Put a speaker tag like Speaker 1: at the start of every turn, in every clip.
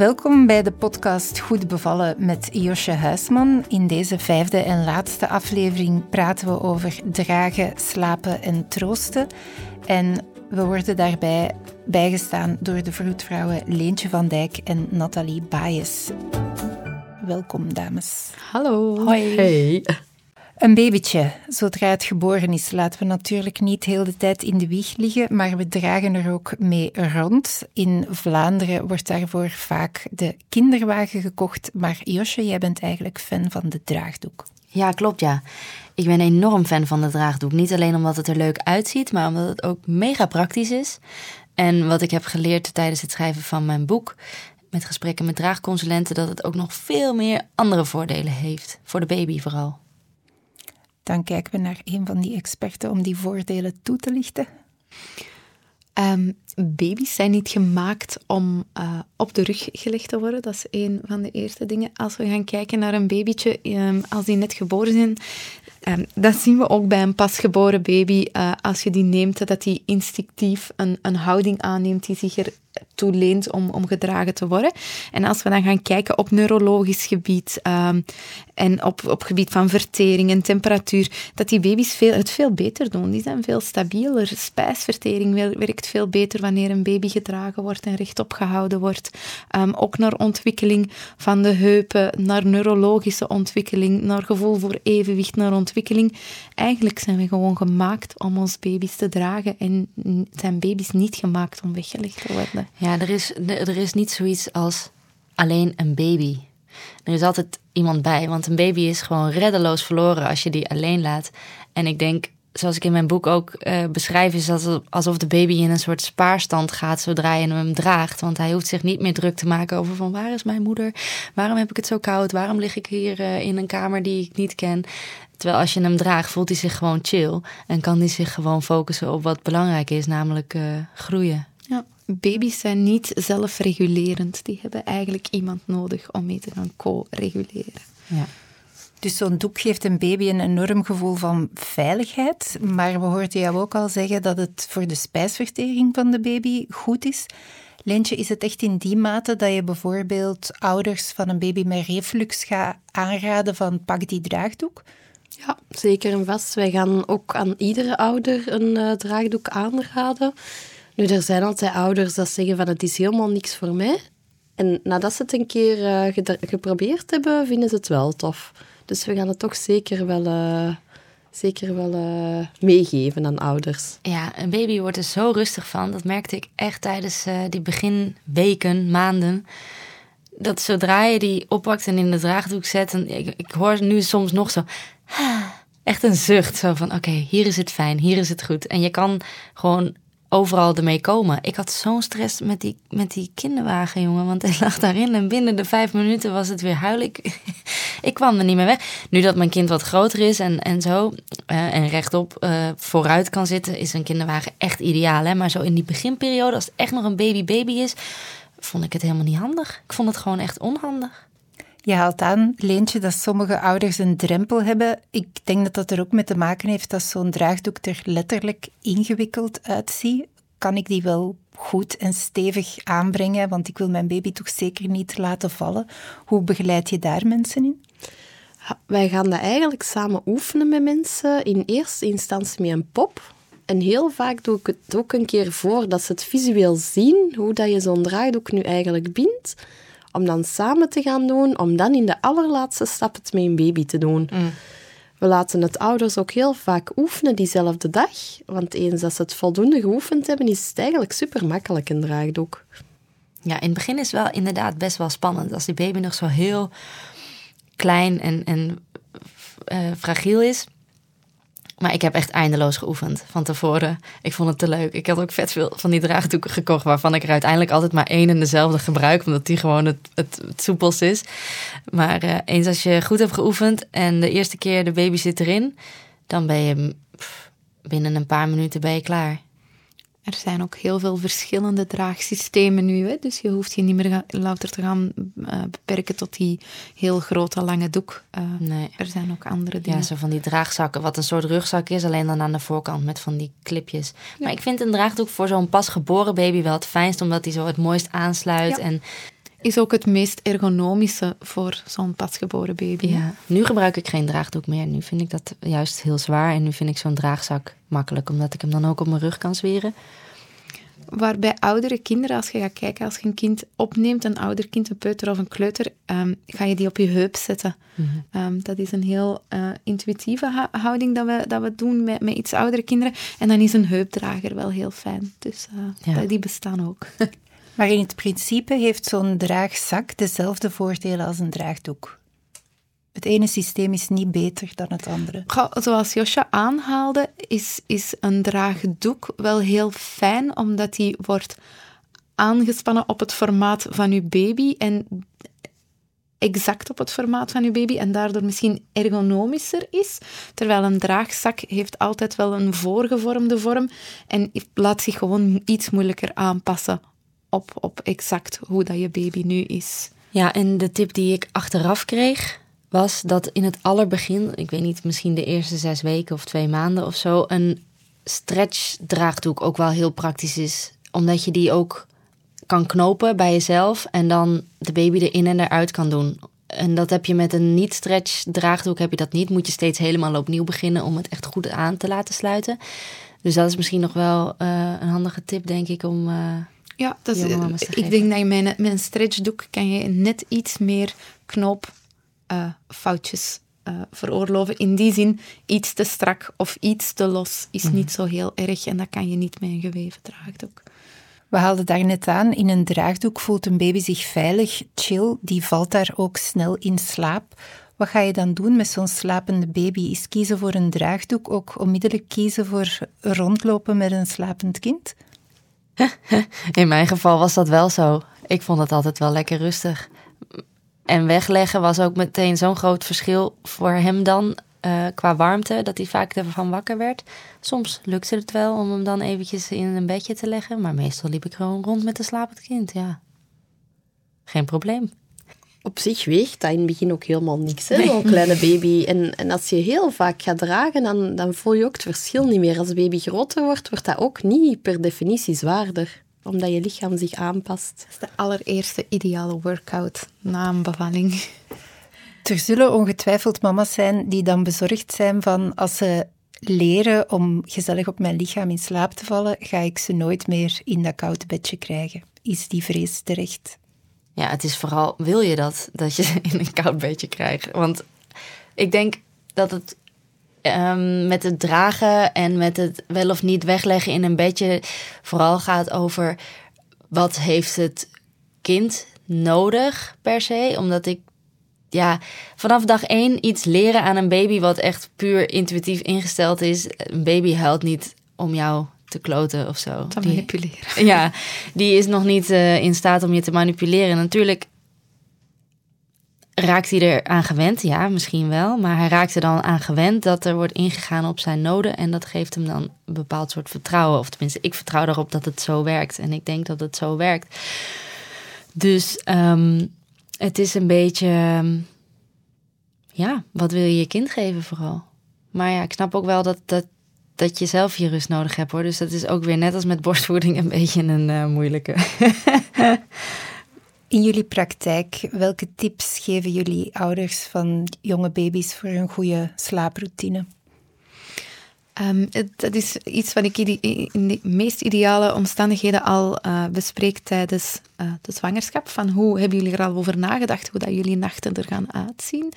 Speaker 1: Welkom bij de podcast Goed bevallen met Josje Huisman. In deze vijfde en laatste aflevering praten we over dragen, slapen en troosten. En we worden daarbij bijgestaan door de vroedvrouwen Leentje van Dijk en Nathalie Baes. Welkom, dames.
Speaker 2: Hallo.
Speaker 1: Hoi.
Speaker 2: Hey.
Speaker 1: Een babytje, zodra het geboren is, laten we natuurlijk niet heel de tijd in de wieg liggen, maar we dragen er ook mee rond. In Vlaanderen wordt daarvoor vaak de kinderwagen gekocht, maar Josje, jij bent eigenlijk fan van de draagdoek.
Speaker 2: Ja, klopt ja. Ik ben enorm fan van de draagdoek. Niet alleen omdat het er leuk uitziet, maar omdat het ook mega praktisch is. En wat ik heb geleerd tijdens het schrijven van mijn boek, met gesprekken met draagconsulenten, dat het ook nog veel meer andere voordelen heeft. Voor de baby vooral.
Speaker 1: Dan kijken we naar een van die experten om die voordelen toe te lichten.
Speaker 3: Um, baby's zijn niet gemaakt om uh, op de rug gelegd te worden. Dat is een van de eerste dingen. Als we gaan kijken naar een babytje, um, als die net geboren zijn, um, dat zien we ook bij een pasgeboren baby. Uh, als je die neemt, dat die instinctief een, een houding aanneemt die zich er toeleent om, om gedragen te worden. En als we dan gaan kijken op neurologisch gebied um, en op, op gebied van vertering en temperatuur, dat die baby's veel, het veel beter doen. Die zijn veel stabieler. Spijsvertering werkt veel beter wanneer een baby gedragen wordt en rechtop gehouden wordt. Um, ook naar ontwikkeling van de heupen, naar neurologische ontwikkeling, naar gevoel voor evenwicht, naar ontwikkeling. Eigenlijk zijn we gewoon gemaakt om ons baby's te dragen en zijn baby's niet gemaakt om weggelegd te worden.
Speaker 2: Ja, er is, er is niet zoiets als alleen een baby. Er is altijd iemand bij, want een baby is gewoon reddeloos verloren als je die alleen laat. En ik denk, zoals ik in mijn boek ook uh, beschrijf, is dat alsof de baby in een soort spaarstand gaat zodra je hem draagt. Want hij hoeft zich niet meer druk te maken over van waar is mijn moeder? Waarom heb ik het zo koud? Waarom lig ik hier uh, in een kamer die ik niet ken? Terwijl als je hem draagt, voelt hij zich gewoon chill. En kan hij zich gewoon focussen op wat belangrijk is, namelijk uh, groeien.
Speaker 3: Ja, baby's zijn niet zelfregulerend. Die hebben eigenlijk iemand nodig om mee te gaan co-reguleren.
Speaker 2: Ja.
Speaker 1: Dus zo'n doek geeft een baby een enorm gevoel van veiligheid. Maar we hoorden jou ook al zeggen dat het voor de spijsvertering van de baby goed is. Leentje, is het echt in die mate dat je bijvoorbeeld ouders van een baby met reflux gaat aanraden van pak die draagdoek?
Speaker 4: Ja, zeker en vast. Wij gaan ook aan iedere ouder een uh, draagdoek aanraden. Nu, er zijn altijd ouders dat zeggen van het is helemaal niks voor mij. En nadat ze het een keer uh, geprobeerd hebben, vinden ze het wel tof. Dus we gaan het toch zeker wel, uh, zeker wel uh, meegeven aan ouders.
Speaker 2: Ja, een baby wordt er zo rustig van. Dat merkte ik echt tijdens die beginweken, maanden. Dat zodra je die oppakt en in de draagdoek zet... En ik, hoor nu soms nog zo... Echt een zucht, zo van oké, hier is het fijn, hier is het goed. En je kan gewoon overal ermee komen. Ik had zo'n stress met die, met die kinderwagen, jongen. Want hij lag daarin en binnen de vijf minuten was het weer huilen. Ik, kwam er niet meer weg. Nu dat mijn kind wat groter is en, en zo, uh, en rechtop uh, vooruit kan zitten, is een kinderwagen echt ideaal. Hè? Maar zo in die beginperiode, als het echt nog een baby-baby is, vond ik het helemaal niet handig. Ik vond het gewoon echt onhandig.
Speaker 1: Je haalt aan, Leentje, dat sommige ouders een drempel hebben. Ik denk dat dat er ook mee te maken heeft dat zo'n draagdoek er letterlijk ingewikkeld uitziet. Kan ik die wel goed en stevig aanbrengen? Want ik wil mijn baby toch zeker niet laten vallen. Hoe begeleid je daar mensen in?
Speaker 4: Wij gaan dat eigenlijk samen oefenen met mensen. In eerste instantie met een pop. En heel vaak doe ik het ook een keer voor dat ze het visueel zien, hoe dat je zo'n draagdoek nu eigenlijk bindt om dan samen te gaan doen, om dan in de allerlaatste stap het met een baby te doen.
Speaker 2: Mm.
Speaker 4: We laten het ouders ook heel vaak oefenen diezelfde dag, want eens dat ze het voldoende geoefend hebben, is het eigenlijk super makkelijk een draagdoek.
Speaker 2: Ja, in het begin is het wel inderdaad best wel spannend. Als die baby nog zo heel klein en, en uh, fragiel is, maar ik heb echt eindeloos geoefend van tevoren. Ik vond het te leuk. Ik had ook vet veel van die draagdoeken gekocht, waarvan ik er uiteindelijk altijd maar één en dezelfde gebruik, omdat die gewoon het, het, het is. Maar uh, eens als je goed hebt geoefend en de eerste keer de baby zit erin, dan ben je binnen een paar minuten ben je klaar.
Speaker 3: Er zijn ook heel veel verschillende draagsystemen nu. Hè? Dus je hoeft je niet meer louter te gaan uh, beperken tot die heel grote lange doek. Uh,
Speaker 2: nee.
Speaker 3: Er zijn ook andere dingen.
Speaker 2: Ja, zo van die draagzakken, wat een soort rugzak is, alleen dan aan de voorkant met van die clipjes. Maar ik vind een draagdoek voor zo'n pasgeboren baby wel het fijnst, omdat hij zo het mooist aansluit.
Speaker 3: Ja.
Speaker 2: En
Speaker 3: is ook het meest ergonomische voor zo'n pasgeboren baby.
Speaker 2: Ja. Nu gebruik ik geen draagdoek meer. Nu vind ik dat juist heel zwaar. En nu vind ik zo'n draagzak makkelijk, omdat ik hem dan ook op mijn rug kan zweren.
Speaker 3: Waarbij oudere kinderen, als je gaat kijken, als je een kind opneemt, een ouder kind, een peuter of een kleuter, ehm, ga je die op je heup zetten.
Speaker 2: Mhm.
Speaker 3: Ehm, dat is een heel eh, intuïtieve houding dat we, dat we doen met, met iets oudere kinderen. En dan is een heupdrager wel heel fijn. Dus eh,
Speaker 2: Ja.
Speaker 3: die bestaan ook.
Speaker 1: Maar in het principe heeft zo'n draagzak dezelfde voordelen als een draagdoek. Het ene systeem is niet beter dan het andere.
Speaker 3: Zoals Josja aanhaalde, is, is een draagdoek wel heel fijn, omdat die wordt aangespannen op het formaat van uw baby en exact op het formaat van uw baby en daardoor misschien ergonomischer is. Terwijl een draagzak heeft altijd wel een voorgevormde vorm en laat zich gewoon iets moeilijker aanpassen op, op exact hoe dat je baby nu is.
Speaker 2: Ja, en de tip die ik achteraf kreeg was dat in het allerbegin, ik weet niet, misschien de eerste zes weken of twee maanden of zo, een stretch draagdoek ook wel heel praktisch is. Omdat je die ook kan knopen bij jezelf en dan de baby erin en eruit kan doen. En dat heb je met een niet-stretch draagdoek, heb je dat niet. Moet je steeds helemaal opnieuw beginnen om het echt goed aan te laten sluiten. Dus dat is misschien nog wel eh, een handige tip, denk ik, om... eh,
Speaker 3: Ja, dat is,
Speaker 2: te
Speaker 3: ik denk dat je met een, stretchdoek kan je net iets meer knoopfoutjes eh veroorloven. In die zin, iets te strak of iets te los is
Speaker 2: Mhm.
Speaker 3: niet zo heel erg en dat kan je niet met een geweven draagdoek.
Speaker 1: We haalden daar net aan, in een draagdoek voelt een baby zich veilig, chill, die valt daar ook snel in slaap. Wat ga je dan doen met zo'n slapende baby? Is kiezen voor een draagdoek ook onmiddellijk kiezen voor rondlopen met een slapend kind?
Speaker 2: In mijn geval was dat wel zo. Ik vond het altijd wel lekker rustig. En wegleggen was ook meteen zo'n groot verschil voor hem dan. eh, qua warmte, dat hij vaak ervan wakker werd. Soms lukte het wel om hem dan eventjes in een bedje te leggen. Maar meestal liep ik gewoon rond met een slapend kind, ja. Geen probleem.
Speaker 4: Op zich weegt dat in het begin ook helemaal niks, hè, zo'n kleine baby. En, en als je heel vaak gaat dragen, dan, dan voel je ook het verschil niet meer. Als de baby groter wordt, wordt dat ook niet per definitie zwaarder. Omdat je lichaam zich aanpast.
Speaker 3: Dat is de allereerste ideale workout na een bevalling.
Speaker 1: Er zullen ongetwijfeld mama's zijn die dan bezorgd zijn van als ze leren om gezellig op mijn lichaam in slaap te vallen, ga ik ze nooit meer in dat koude bedje krijgen. Is die vrees terecht?
Speaker 2: Ja, het is vooral, wil je dat, dat je in een koud bedje krijgt? Want ik denk dat het ehm, met het dragen en met het wel of niet wegleggen in een bedje vooral gaat over wat heeft het kind nodig per se. Omdat ik ja, vanaf dag één iets leren aan een baby wat echt puur intuïtief ingesteld is. Een baby huilt niet om jou te kloten of zo.
Speaker 3: Te
Speaker 2: Die-
Speaker 3: manipuleren.
Speaker 2: ja, die is nog niet eh, in staat om je te manipuleren. Natuurlijk raakt hij er aan gewend, ja, misschien wel. Maar hij raakt er dan aan gewend dat er wordt ingegaan op zijn noden. En dat geeft hem dan een bepaald soort vertrouwen. Of tenminste, ik vertrouw erop dat het zo werkt. En ik denk dat het zo werkt. Dus ehm, het is een beetje... ehm, ja, wat wil je je kind geven vooral? Maar ja, ik snap ook wel dat, dat, dat je zelf je rust nodig hebt hoor. Dus dat is ook weer net als met borstvoeding een beetje een eh, moeilijke.
Speaker 1: In jullie praktijk, welke tips geven jullie ouders van jonge baby's voor een goede slaaproutine?
Speaker 3: Ehm, dat is iets wat ik in de meest ideale omstandigheden al eh, bespreek tijdens eh, de zwangerschap. Van hoe hebben jullie er al over nagedacht, hoe dat jullie nachten er gaan uitzien?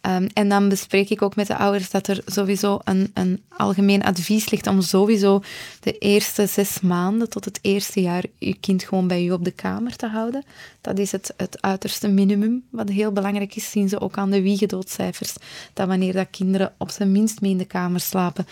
Speaker 3: Ehm, en dan bespreek ik ook met de ouders dat er sowieso een, een algemeen advies ligt om sowieso de eerste zes maanden tot het eerste jaar je kind gewoon bij je op de kamer te houden. Dat is het, het uiterste minimum. Wat heel belangrijk is, zien ze ook aan de wiegedoodcijfers. Dat wanneer dat kinderen op zijn minst mee in de kamer slapen,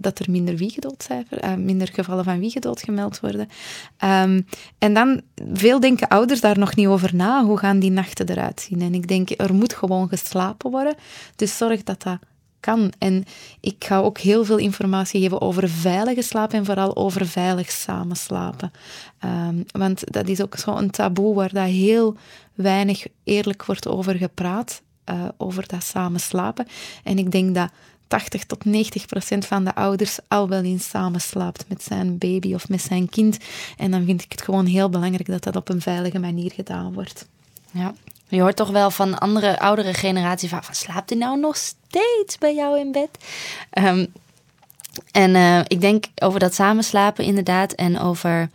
Speaker 3: dat, er minder, wiegedoodcijfer, eh, minder gevallen van wiegedood gemeld worden. Ehm, en dan, veel denken ouders daar nog niet over na. Hoe gaan die nachten eruit zien? En ik denk, er moet gewoon geslapen worden. Dus zorg dat dat kan. En ik ga ook heel veel informatie geven over veilige slaap en vooral over veilig samenslapen. Ehm, want dat is ook zo'n taboe waar dat heel weinig eerlijk wordt over gepraat, eh, over dat samen slapen. En ik denk dat 80 tot 90 procent van de ouders al wel eens samen slaapt met zijn baby of met zijn kind. En dan vind ik het gewoon heel belangrijk dat dat op een veilige manier gedaan wordt.
Speaker 2: Ja. Je hoort toch wel van andere oudere generatie van, slaapt hij nou nog steeds bij jou in bed? Ehm, en uh, ik denk over dat samenslapen inderdaad en over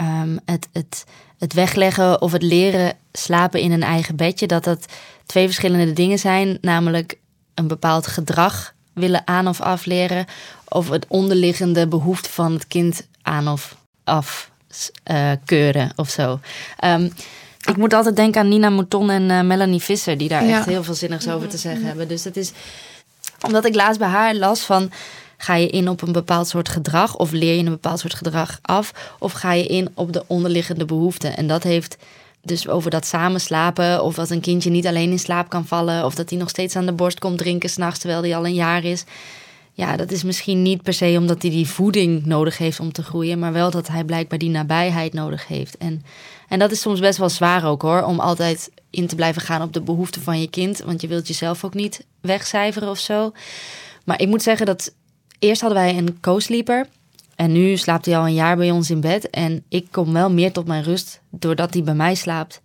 Speaker 2: um, het, het, het wegleggen of het leren slapen in een eigen bedje, dat dat twee verschillende dingen zijn, namelijk een bepaald gedrag willen aan of afleren, of het onderliggende behoefte van het kind aan of afkeuren uh, of zo. Um, ik moet altijd denken aan Nina Mouton en uh, Melanie Visser, die daar ja. echt heel veel zinnigs over te zeggen hebben. Dus dat is omdat ik laatst bij haar las van. Ga je in op een bepaald soort gedrag of leer je een bepaald soort gedrag af? Of ga je in op de onderliggende behoeften? En dat heeft dus over dat samen slapen. Of dat een kindje niet alleen in slaap kan vallen. Of dat hij nog steeds aan de borst komt drinken s'nachts terwijl hij al een jaar is. Ja, dat is misschien niet per se omdat hij die voeding nodig heeft om te groeien. Maar wel dat hij blijkbaar die nabijheid nodig heeft. En, en dat is soms best wel zwaar ook hoor. Om altijd in te blijven gaan op de behoeften van je kind. Want je wilt jezelf ook niet wegcijferen of zo. Maar ik moet zeggen dat eerst hadden wij een co-sleeper. En nu slaapt hij al een jaar bij ons in bed. En ik kom wel meer tot mijn rust doordat hij bij mij slaapt.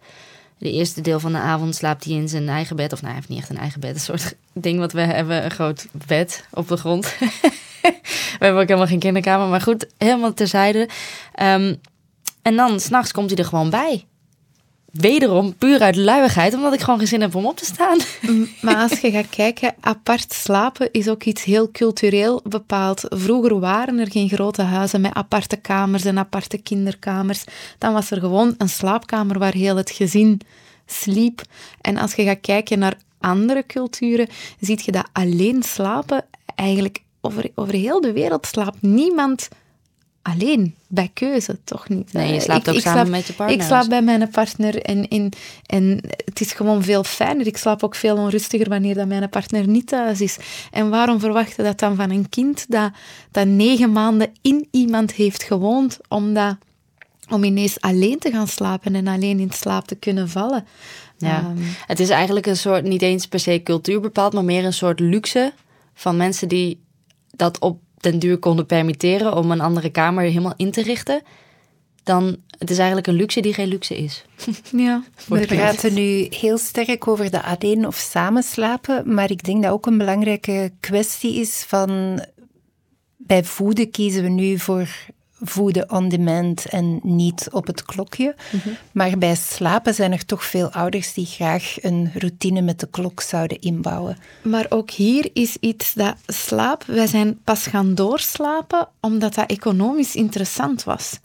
Speaker 2: De eerste deel van de avond slaapt hij in zijn eigen bed. Of nou, hij heeft niet echt een eigen bed. Een soort ding wat we hebben. Een groot bed op de grond. we hebben ook helemaal geen kinderkamer. Maar goed, helemaal terzijde. Um, en dan s'nachts komt hij er gewoon bij wederom puur uit luiigheid, omdat ik gewoon geen zin heb om op te staan.
Speaker 3: Maar als je gaat kijken, apart slapen is ook iets heel cultureel bepaald. Vroeger waren er geen grote huizen met aparte kamers en aparte kinderkamers. Dan was er gewoon een slaapkamer waar heel het gezin sliep. En als je gaat kijken naar andere culturen, zie je dat alleen slapen eigenlijk over, over heel de wereld slaapt niemand alleen, bij keuze, toch niet?
Speaker 2: Nee, je slaapt ook samen met je partner.
Speaker 3: Ik slaap bij mijn partner en, en, en het is gewoon veel fijner. Ik slaap ook veel onrustiger wanneer dat mijn partner niet thuis is. En waarom verwachten dat dan van een kind dat, dat negen maanden in iemand heeft gewoond, omdat, om ineens alleen te gaan slapen en alleen in slaap te kunnen vallen?
Speaker 2: Ja, um, het is eigenlijk een soort, niet eens per se cultuur bepaald, maar meer een soort luxe van mensen die dat op den duur konden permitteren om een andere kamer helemaal in te richten, dan het is eigenlijk een luxe die geen luxe is.
Speaker 1: Ja, we praten nu heel sterk over de alleen of samen slapen, maar ik denk dat ook een belangrijke kwestie is van bij voeden kiezen we nu voor voeden on demand en niet op het klokje. Mhm. Maar bij slapen zijn er toch veel ouders die graag een routine met de klok zouden inbouwen.
Speaker 3: Maar ook hier is iets dat slaap, wij zijn pas gaan doorslapen omdat dat economisch interessant was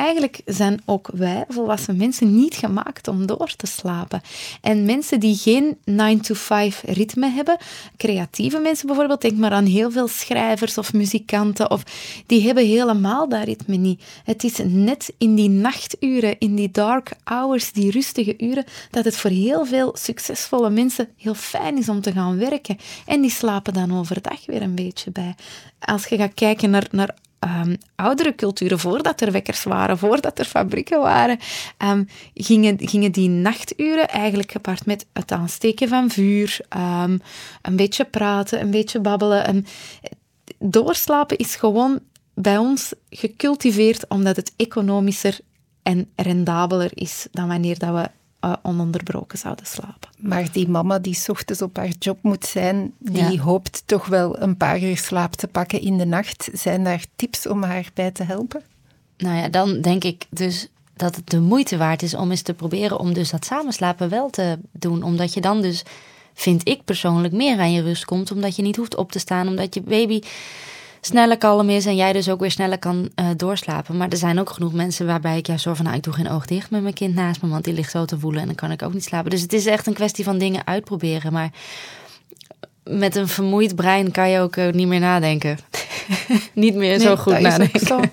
Speaker 3: eigenlijk zijn ook wij, volwassen mensen, niet gemaakt om door te slapen. En mensen die geen 9-to-5 ritme hebben, creatieve mensen bijvoorbeeld, denk maar aan heel veel schrijvers of muzikanten, of, die hebben helemaal dat ritme niet. Het is net in die nachturen, in die dark hours, die rustige uren, dat het voor heel veel succesvolle mensen heel fijn is om te gaan werken. En die slapen dan overdag weer een beetje bij. Als je gaat kijken naar, naar um, oudere culturen, voordat er wekkers waren, voordat er fabrieken waren, um, gingen, gingen die nachturen eigenlijk gepaard met het aansteken van vuur, um, een beetje praten, een beetje babbelen. En doorslapen is gewoon bij ons gecultiveerd omdat het economischer en rendabeler is dan wanneer dat we uh, ononderbroken zouden slapen.
Speaker 1: Maar die mama die ochtends op haar job moet zijn, die hoopt toch wel een paar uur slaap te pakken in de nacht. Zijn daar tips om haar bij te helpen?
Speaker 2: Nou ja, dan denk ik dus dat het de moeite waard is om eens te proberen om dus dat samenslapen wel te doen. Omdat je dan dus, vind ik persoonlijk, meer aan je rust komt. Omdat je niet hoeft op te staan, omdat je baby sneller kalm is en jij dus ook weer sneller kan uh, doorslapen. Maar er zijn ook genoeg mensen waarbij ik juist zo van, nou, ik doe geen oog dicht met mijn kind naast me, want die ligt zo te voelen en dan kan ik ook niet slapen. Dus het is echt een kwestie van dingen uitproberen. Maar met een vermoeid brein kan je ook uh, niet meer nadenken. niet meer nee, zo goed nadenken.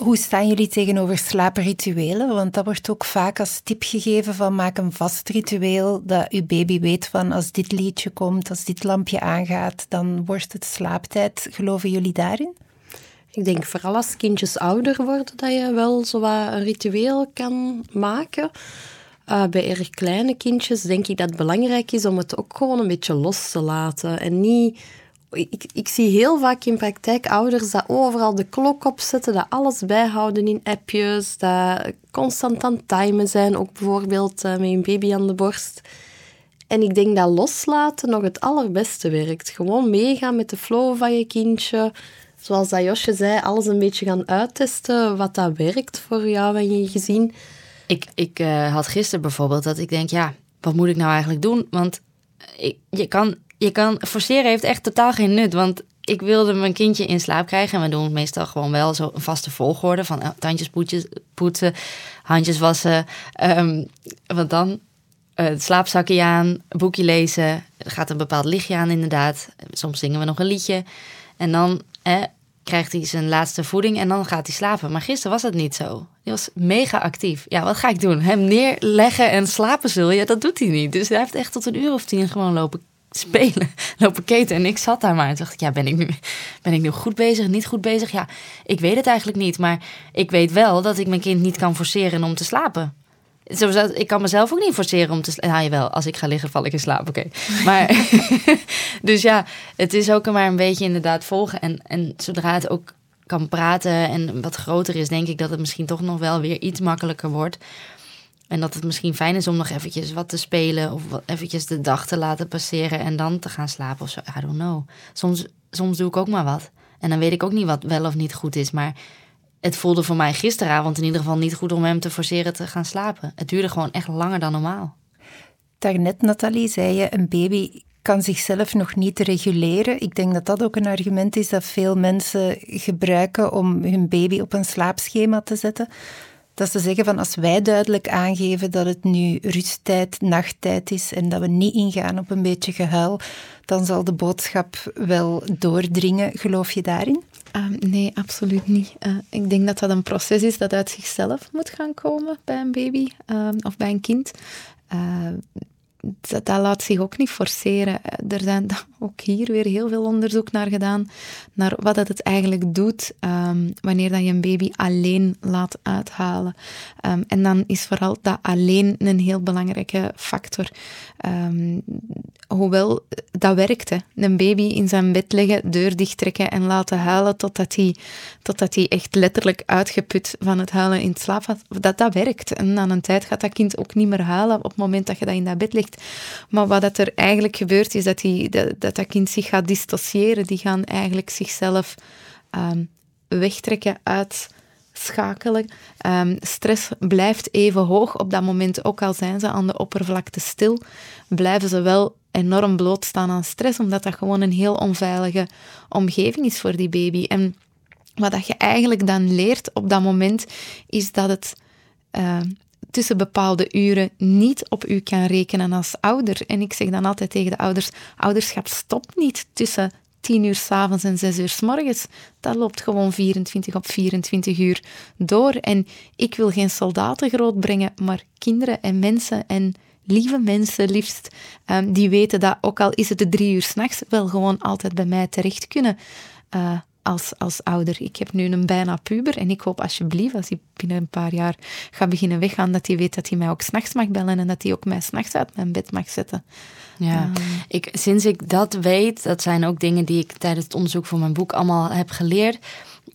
Speaker 1: Hoe staan jullie tegenover slaaprituelen? Want dat wordt ook vaak als tip gegeven van maak een vast ritueel dat uw baby weet van als dit liedje komt, als dit lampje aangaat, dan wordt het slaaptijd. Geloven jullie daarin?
Speaker 4: Ik denk vooral als kindjes ouder worden dat je wel zo een ritueel kan maken. Uh, bij erg kleine kindjes denk ik dat het belangrijk is om het ook gewoon een beetje los te laten en niet ik, ik zie heel vaak in praktijk ouders dat overal de klok opzetten, dat alles bijhouden in appjes, dat constant aan timen zijn, ook bijvoorbeeld uh, met een baby aan de borst. En ik denk dat loslaten nog het allerbeste werkt. Gewoon meegaan met de flow van je kindje. Zoals dat Josje zei, alles een beetje gaan uittesten wat dat werkt voor jou en je gezin.
Speaker 2: Ik, ik uh, had gisteren bijvoorbeeld dat ik denk, ja, wat moet ik nou eigenlijk doen? Want ik, je, kan, je kan forceren heeft echt totaal geen nut. Want ik wilde mijn kindje in slaap krijgen. En we doen meestal gewoon wel zo een vaste volgorde van uh, tandjes poetsen, handjes wassen. Um, want dan uh, het slaapzakje aan, boekje lezen. Er gaat een bepaald lichtje aan inderdaad. Soms zingen we nog een liedje. En dan eh, krijgt hij zijn laatste voeding en dan gaat hij slapen. Maar gisteren was het niet zo. Hij was mega actief. Ja, wat ga ik doen? Hem neerleggen en slapen zul je? Dat doet hij niet. Dus hij heeft echt tot een uur of tien gewoon lopen spelen, lopen keten. En ik zat daar maar en dacht ik, ja, ben ik, nu, ben ik nu goed bezig, niet goed bezig? Ja, ik weet het eigenlijk niet. Maar ik weet wel dat ik mijn kind niet kan forceren om te slapen. Sowieso, ik kan mezelf ook niet forceren om te slapen. Nou, wel, als ik ga liggen, val ik in slaap, oké. Maar, dus ja, het is ook maar een beetje inderdaad volgen. En, en zodra het ook kan praten en wat groter is, denk ik dat het misschien toch nog wel weer iets makkelijker wordt. En dat het misschien fijn is om nog eventjes wat te spelen of eventjes de dag te laten passeren en dan te gaan slapen of zo. I don't know. Soms, soms doe ik ook maar wat. En dan weet ik ook niet wat wel of niet goed is. Maar het voelde voor mij gisteravond in ieder geval niet goed om hem te forceren te gaan slapen. Het duurde gewoon echt langer dan normaal.
Speaker 1: Daarnet, Nathalie, zei je, een baby kan zichzelf nog niet reguleren. Ik denk dat dat ook een argument is dat veel mensen gebruiken om hun baby op een slaapschema te zetten. Dat te zeggen van als wij duidelijk aangeven dat het nu rusttijd, nachttijd is en dat we niet ingaan op een beetje gehuil, dan zal de boodschap wel doordringen. Geloof je daarin?
Speaker 3: Ehm, nee, absoluut niet. Uh, ik denk dat dat een proces is dat uit zichzelf moet gaan komen bij een baby uh, of bij een kind. Dat, laat zich ook niet forceren. Er zijn ook hier weer heel veel onderzoek naar gedaan, naar wat dat het eigenlijk doet um, wanneer dat je een baby alleen laat uithalen. Um, en dan is vooral dat alleen een heel belangrijke factor. Um, hoewel dat werkte. Een baby in zijn bed leggen, deur dicht trekken en laten huilen totdat hij, totdat hij echt letterlijk uitgeput van het huilen in het slaap had. Dat, dat werkt. En na een tijd gaat dat kind ook niet meer huilen op het moment dat je dat in dat bed legt. Maar wat dat er eigenlijk gebeurt, is dat, die, dat, dat, kind zich gaat dissociëren. Die gaan eigenlijk zichzelf um, wegtrekken uit schakelen. Um, stress blijft even hoog op dat moment, ook al zijn ze aan de oppervlakte stil, blijven ze wel enorm blootstaan aan stress, omdat dat gewoon een heel onveilige omgeving is voor die baby. En wat dat je eigenlijk dan leert op dat moment, is dat het uh, tussen bepaalde uren niet op u kan rekenen als ouder. En ik zeg dan altijd tegen de ouders, ouderschap stopt niet tussen 10 uur s'avonds en 6 uur s morgens. Dat loopt gewoon 24 op 24 uur door. En ik wil geen soldaten grootbrengen, maar kinderen en mensen en lieve mensen liefst, um, die weten dat ook al is het de drie uur s'nachts, wel gewoon altijd bij mij terecht kunnen. Uh, als, als ouder. Ik heb nu een bijna puber en ik hoop alsjeblieft, als hij binnen een paar jaar gaat beginnen weggaan, dat hij weet dat hij mij ook s'nachts mag bellen en dat hij ook mij s'nachts uit mijn bed mag zetten.
Speaker 2: Ja, ik, sinds ik dat weet, dat zijn ook dingen die ik tijdens het onderzoek voor mijn boek allemaal heb geleerd.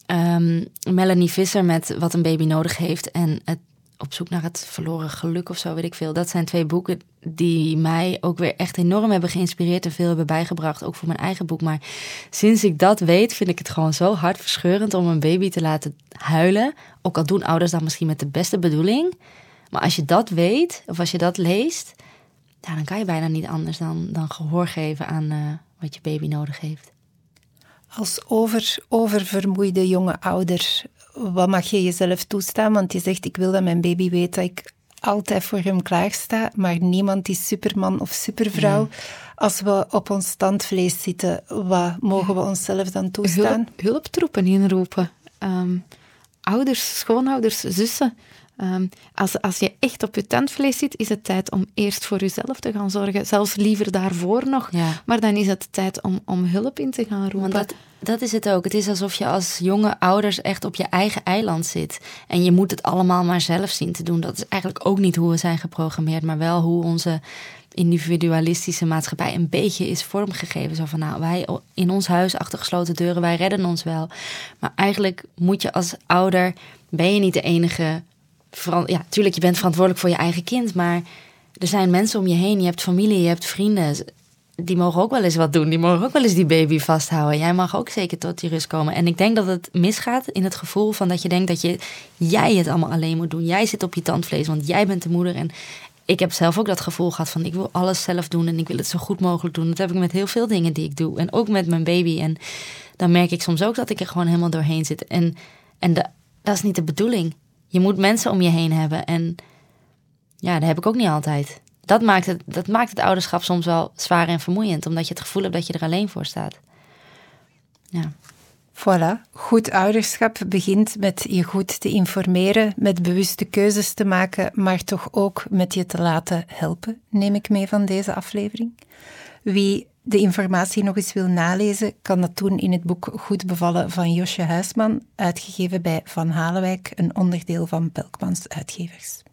Speaker 2: Um, Melanie Visser met Wat een baby nodig heeft en het op zoek naar het verloren geluk of zo, weet ik veel. Dat zijn twee boeken die mij ook weer echt enorm hebben geïnspireerd en veel hebben bijgebracht, ook voor mijn eigen boek. Maar sinds ik dat weet, vind ik het gewoon zo hartverscheurend om een baby te laten huilen. Ook al doen ouders dat misschien met de beste bedoeling. Maar als je dat weet, of als je dat leest, dan kan je bijna niet anders dan, dan gehoor geven aan uh, wat je baby nodig heeft.
Speaker 1: Als over, oververmoeide jonge ouder wat mag je jezelf toestaan? Want je zegt, ik wil dat mijn baby weet dat ik altijd voor hem klaarsta, maar niemand is superman of supervrouw. Als we op ons standvlees zitten, wat mogen we onszelf dan toestaan?
Speaker 3: Hulp, hulptroepen inroepen. Um, ouders, schoonouders, zussen. Ehm, als, als je echt op je tandvlees zit, is het tijd om eerst voor jezelf te gaan zorgen. Zelfs liever daarvoor nog.
Speaker 2: Ja.
Speaker 3: Maar dan is het tijd om, om hulp in te gaan roepen.
Speaker 2: Want dat, dat is het ook. Het is alsof je als jonge ouders echt op je eigen eiland zit. En je moet het allemaal maar zelf zien te doen. Dat is eigenlijk ook niet hoe we zijn geprogrammeerd, maar wel hoe onze individualistische maatschappij een beetje is vormgegeven. Zo van, nou, wij in ons huis achter gesloten deuren, wij redden ons wel. Maar eigenlijk moet je als ouder, ben je niet de enige... Ja, tuurlijk, je bent verantwoordelijk voor je eigen kind, maar er zijn mensen om je heen. Je hebt familie, je hebt vrienden. Die mogen ook wel eens wat doen. Die mogen ook wel eens die baby vasthouden. Jij mag ook zeker tot die rust komen. En ik denk dat het misgaat in het gevoel van dat je denkt dat je, jij het allemaal alleen moet doen. Jij zit op je tandvlees, want jij bent de moeder. En ik heb zelf ook dat gevoel gehad van ik wil alles zelf doen en ik wil het zo goed mogelijk doen. Dat heb ik met heel veel dingen die ik doe. En ook met mijn baby. En dan merk ik soms ook dat ik er gewoon helemaal doorheen zit. En, en dat is niet de bedoeling. Je moet mensen om je heen hebben. En ja, dat heb ik ook niet altijd. Dat maakt het, dat maakt het ouderschap soms wel zwaar en vermoeiend. Omdat je het gevoel hebt dat je er alleen voor staat. Ja.
Speaker 1: Voilà, goed ouderschap begint met je goed te informeren, met bewuste keuzes te maken, maar toch ook met je te laten helpen, neem ik mee van deze aflevering. Wie de informatie nog eens wil nalezen, kan dat doen in het boek Goed bevallen van Josje Huisman, uitgegeven bij Van Halenwijk, een onderdeel van Belkmans Uitgevers.